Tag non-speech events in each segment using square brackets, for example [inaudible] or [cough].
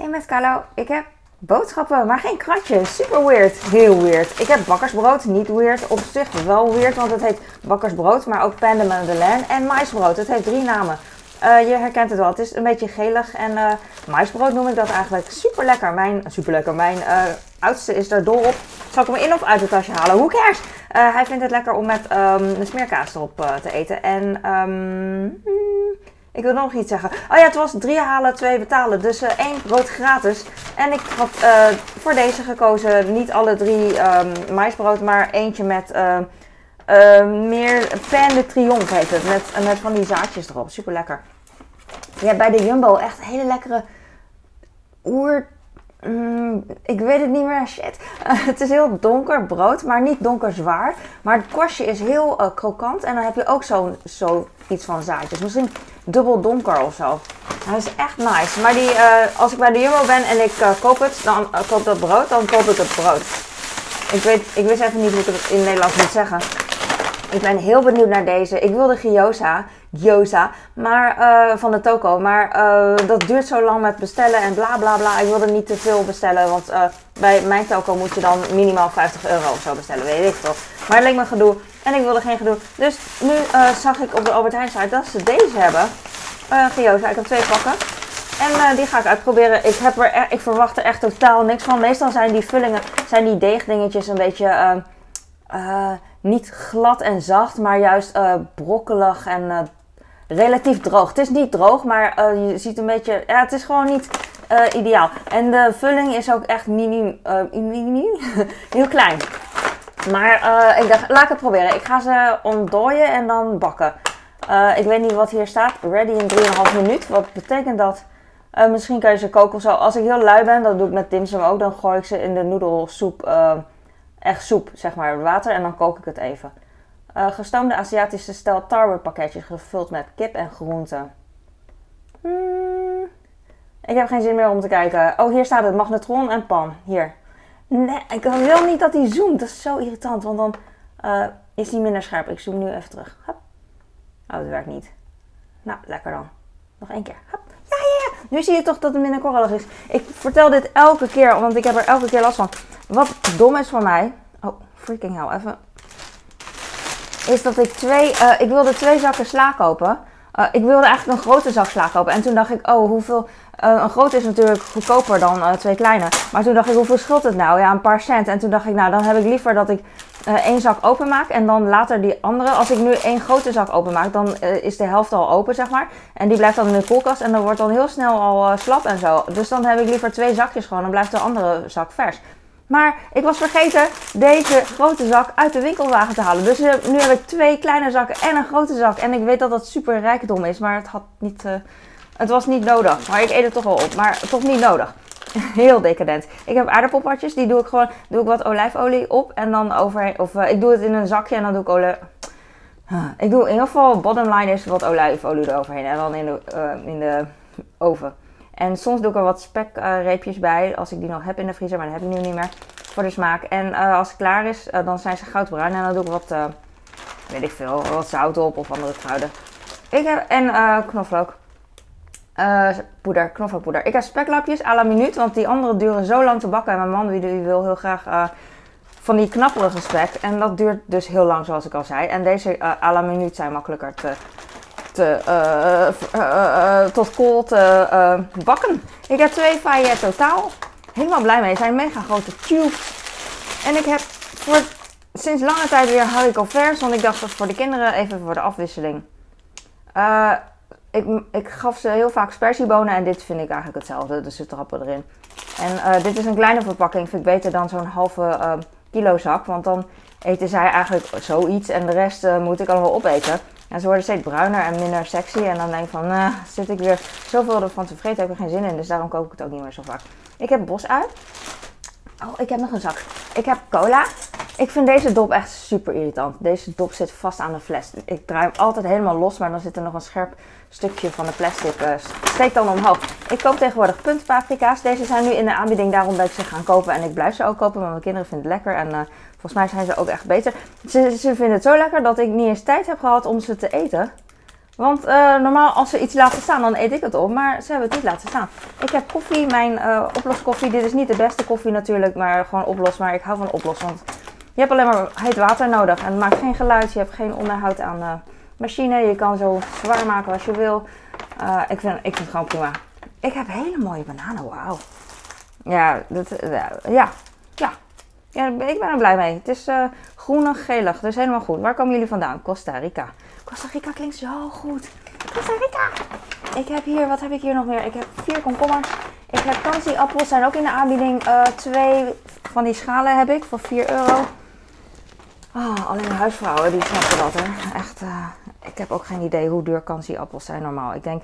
Hey met Carlo, ik heb boodschappen, maar geen kratje. Super weird. Heel weird. Ik heb bakkersbrood, niet weird. Op zich wel weird, want het heet bakkersbrood, maar ook pain de madeleine en maisbrood. Het heeft drie namen. Uh, je herkent het wel. Het is een beetje gelig en uh, maisbrood noem ik dat eigenlijk. Super lekker. Mijn, super lekker. Mijn uh, oudste is er dol op. Zal ik hem in of uit het tasje halen? Hoe cares? hij vindt het lekker om met um, de smeerkaas erop te eten. En um, ik wil nog iets zeggen. Oh ja, het was drie halen, twee betalen. Dus uh, één brood gratis. En ik had uh, voor deze gekozen. Niet alle drie um, maisbrood, maar eentje met uh, meer Pan de Triomphe heet het. Met, met van die zaadjes erop. Super lekker. Ja, bij de Jumbo echt hele lekkere oer Mm, ik weet het niet meer. Shit. [laughs] het is heel donker brood, maar niet donker zwaar. Maar het korstje is heel uh, krokant. En dan heb je ook zo'n zo iets van zaadjes. Misschien dubbel donker of zo. Hij is echt nice. Maar die, uh, als ik bij de Jumbo ben en ik uh, koop het, dan koop dat brood, dan koop ik het brood. Ik, weet, ik wist even niet hoe ik het in Nederlands moet zeggen. Ik ben heel benieuwd naar deze. Ik wilde gyoza, gyoza maar, uh, van de toko. Maar uh, dat duurt zo lang met bestellen en bla bla bla. Ik wilde niet te veel bestellen. Want uh, bij mijn toko moet je dan minimaal 50 euro of zo bestellen. Weet ik toch. Maar het leek me gedoe. En ik wilde geen gedoe. Dus nu zag ik op de Albert Heijn site dat ze deze hebben. gyoza. Ik heb twee pakken. En die ga ik uitproberen. Ik, heb er, ik verwacht er echt totaal niks van. Meestal zijn die vullingen, zijn die deegdingetjes een beetje niet glad en zacht, maar juist brokkelig en relatief droog. Het is niet droog, maar uh, je ziet een beetje. Ja, het is gewoon niet ideaal. En de vulling is ook echt mini, mini [laughs] heel klein. Maar ik dacht, laat ik het proberen. Ik ga ze ontdooien en dan bakken. ik weet niet wat hier staat. Ready in 3,5 minuut. Wat betekent dat? misschien kan je ze koken of zo. Als ik heel lui ben, dat doe ik met dimsum ook. Dan gooi ik ze in de noedelsoep echt soep, zeg maar, water en dan kook ik het even. Uh, gestoomde Aziatische stijl pakketjes gevuld met kip en groenten. Hmm, ik heb geen zin meer om te kijken. Oh, hier staat het magnetron en pan. Hier. Nee, ik wil niet dat hij zoomt. Dat is zo irritant, want dan uh, is hij minder scherp. Ik zoom nu even terug. Hup. Oh, het werkt niet. Nou, lekker dan. Nog één keer. Hup. Ja, ja, ja. Nu zie je toch dat het minder korrelig is. Ik vertel dit elke keer, want ik heb er elke keer last van. Wat dom is voor mij. Oh, freaking hell. Even. Is dat ik twee. Uh, ik wilde twee zakken sla kopen. Uh, ik wilde eigenlijk een grote zak sla kopen. En toen dacht ik, oh, hoeveel. Uh, een grote is natuurlijk goedkoper dan twee kleine. Maar toen dacht ik, hoeveel scheelt het nou? Ja, een paar cent. En toen dacht ik, nou, dan heb ik liever dat ik één zak openmaak. En dan later die andere. Als ik nu één grote zak openmaak, dan is de helft al open, zeg maar. En die blijft dan in de koelkast. En dan wordt dan heel snel al slap en zo. Dus dan heb ik liever twee zakjes gewoon. Dan blijft de andere zak vers. Maar ik was vergeten deze grote zak uit de winkelwagen te halen. Dus nu heb ik twee kleine zakken en een grote zak. En ik weet dat dat super rijkdom is, maar het, had niet, uh, het was niet nodig. Maar ik eet het toch wel op, maar toch niet nodig. [laughs] Heel decadent. Ik heb aardappelpatjes, die doe ik gewoon, doe ik wat olijfolie op en dan overheen. Of uh, ik doe het in een zakje en dan doe ik olie. Ik doe in ieder geval, bottom line is wat olijfolie eroverheen en dan in de, in de oven. En soms doe ik er wat spekreepjes bij, als ik die nog heb in de vriezer, maar dat heb ik nu niet meer, voor de smaak. En uh, als het klaar is, uh, dan zijn ze goudbruin en dan doe ik wat, uh, weet ik veel, wat zout op of andere kruiden. Ik heb, en knoflook. poeder, knoflookpoeder. Ik heb speklapjes à la minuut, want die andere duren zo lang te bakken. En mijn man die, wil heel graag van die knapperige spek. En dat duurt dus heel lang, zoals ik al zei. En deze à la minuut zijn makkelijker te te, uh, tot kool te bakken. Ik heb twee faillet totaal. Helemaal blij mee. Het zijn mega grote tubes. En ik heb voor sinds lange tijd weer haricot vers. Want ik dacht dat voor de kinderen even voor de afwisseling. ik, ik gaf ze heel vaak spersiebonen en dit vind ik eigenlijk hetzelfde. Dus ze trappen erin. En dit is een kleine verpakking. Vind ik beter dan zo'n halve kilo zak. Want dan eten zij eigenlijk zoiets en de rest moet ik allemaal opeten. En ze worden steeds bruiner en minder sexy. En dan denk ik van, nou, zit ik weer zoveel ervan te vreten, heb ik er geen zin in. Dus daarom kook ik het ook niet meer zo vaak. Ik heb bosui. Oh, ik heb nog een zak. Ik heb cola. Ik vind deze dop echt super irritant. Deze dop zit vast aan de fles. Ik draai hem altijd helemaal los, maar dan zit er nog een scherp stukje van de plastic. Uh, steekt dan omhoog. Ik koop tegenwoordig puntpaprika's. Deze zijn nu in de aanbieding, daarom ben ik ze gaan kopen. En ik blijf ze ook kopen, maar mijn kinderen vinden het lekker. En uh, volgens mij zijn ze ook echt beter. Ze, ze vinden het zo lekker dat ik niet eens tijd heb gehad om ze te eten. Want uh, normaal als ze iets laten staan, dan eet ik het op. Maar ze hebben het niet laten staan. Ik heb koffie, mijn oploskoffie. Dit is niet de beste koffie natuurlijk, maar gewoon oplos. Maar ik hou van oplos, want je hebt alleen maar heet water nodig. En het maakt geen geluid, je hebt geen onderhoud aan de machine. Je kan zo zwaar maken als je wil. Uh, ik, vind, ik vind het gewoon prima. Ik heb hele mooie bananen, wauw. Ja, dat, ja, ja, ja, ik ben er blij mee. Het is uh, groenig, gelig, dus helemaal goed. Waar komen jullie vandaan? Costa Rica. Costa Rica klinkt zo goed. Costa Rica. Ik heb hier, wat heb ik hier nog meer? Ik heb vier komkommers. Ik heb kansi appels, zijn ook in de aanbieding. Twee van die schalen heb ik voor 4 euro. Oh, alleen huisvrouwen die snappen dat hè. Echt, uh, ik heb ook geen idee hoe duur kansi appels zijn normaal. Ik denk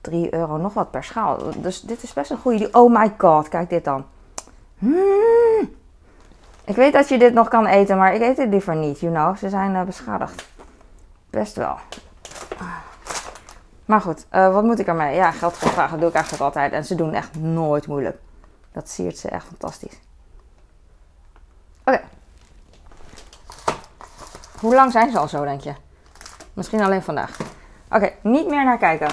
3 euro nog wat per schaal. Dus dit is best een goede. Oh my god, kijk dit dan. Mm. Ik weet dat je dit nog kan eten, maar ik eet het liever niet, you know. Ze zijn uh, beschadigd. Best wel. Maar goed, uh, wat moet ik ermee? Ja, geld vragen dat doe ik eigenlijk altijd. En ze doen echt nooit moeilijk. Dat siert ze echt fantastisch. Oké. Hoe lang zijn ze al zo, denk je? Misschien alleen vandaag. Oké, niet meer naar kijken.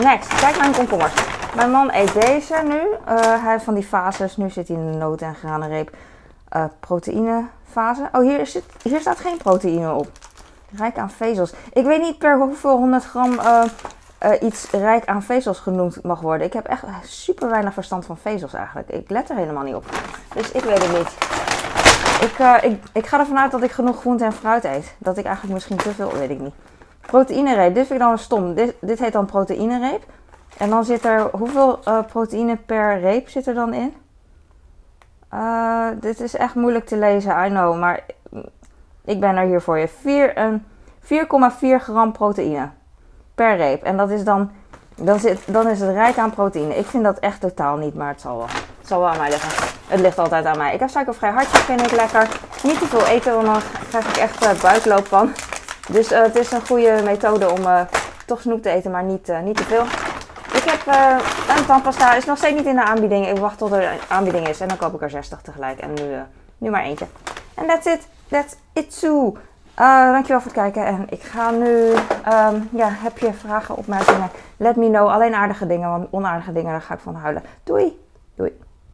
Next, kijk naar mijn komkommers. Mijn man eet deze nu. Uh, hij heeft van die fases. Nu zit hij in de noten- en granenreep uh, proteïnefase. Oh, hier, hier staat geen proteïne op. Rijk aan vezels. Ik weet niet per hoeveel 100 gram uh, iets rijk aan vezels genoemd mag worden. Ik heb echt super weinig verstand van vezels eigenlijk. Ik let er helemaal niet op. Dus ik weet het niet. Ik, ik, ik ga ervan uit dat ik genoeg groente en fruit eet. Dat ik eigenlijk misschien te veel, weet ik niet. Proteïnereep, dit vind ik dan stom. Dit, dit heet dan proteïnereep. En dan zit er, hoeveel proteïne per reep zit er dan in? Uh, dit is echt moeilijk te lezen, I know. Maar ik ben er hier voor je. 4,4 gram proteïne per reep. En dat is dan, dan, zit, dan is het rijk aan proteïne. Ik vind dat echt totaal niet, maar het zal wel. Het zal wel aan mij liggen. Het ligt altijd aan mij. Ik heb suikervrij hartje, vind ik lekker. Niet te veel eten, want dan krijg ik echt uh, buikloop van. Dus uh, het is een goede methode om uh, toch snoep te eten, maar niet, niet te veel. Ik heb een tandpasta, is nog steeds niet in de aanbieding. Ik wacht tot er een aanbieding is en dan koop ik er 60 tegelijk. En nu, nu maar eentje. En that's it. That's it too. Dankjewel voor het kijken. En ik ga nu, um, ja, heb je vragen, opmerkingen? Let me know. Alleen aardige dingen, want onaardige dingen, daar ga ik van huilen. Doei. Doei.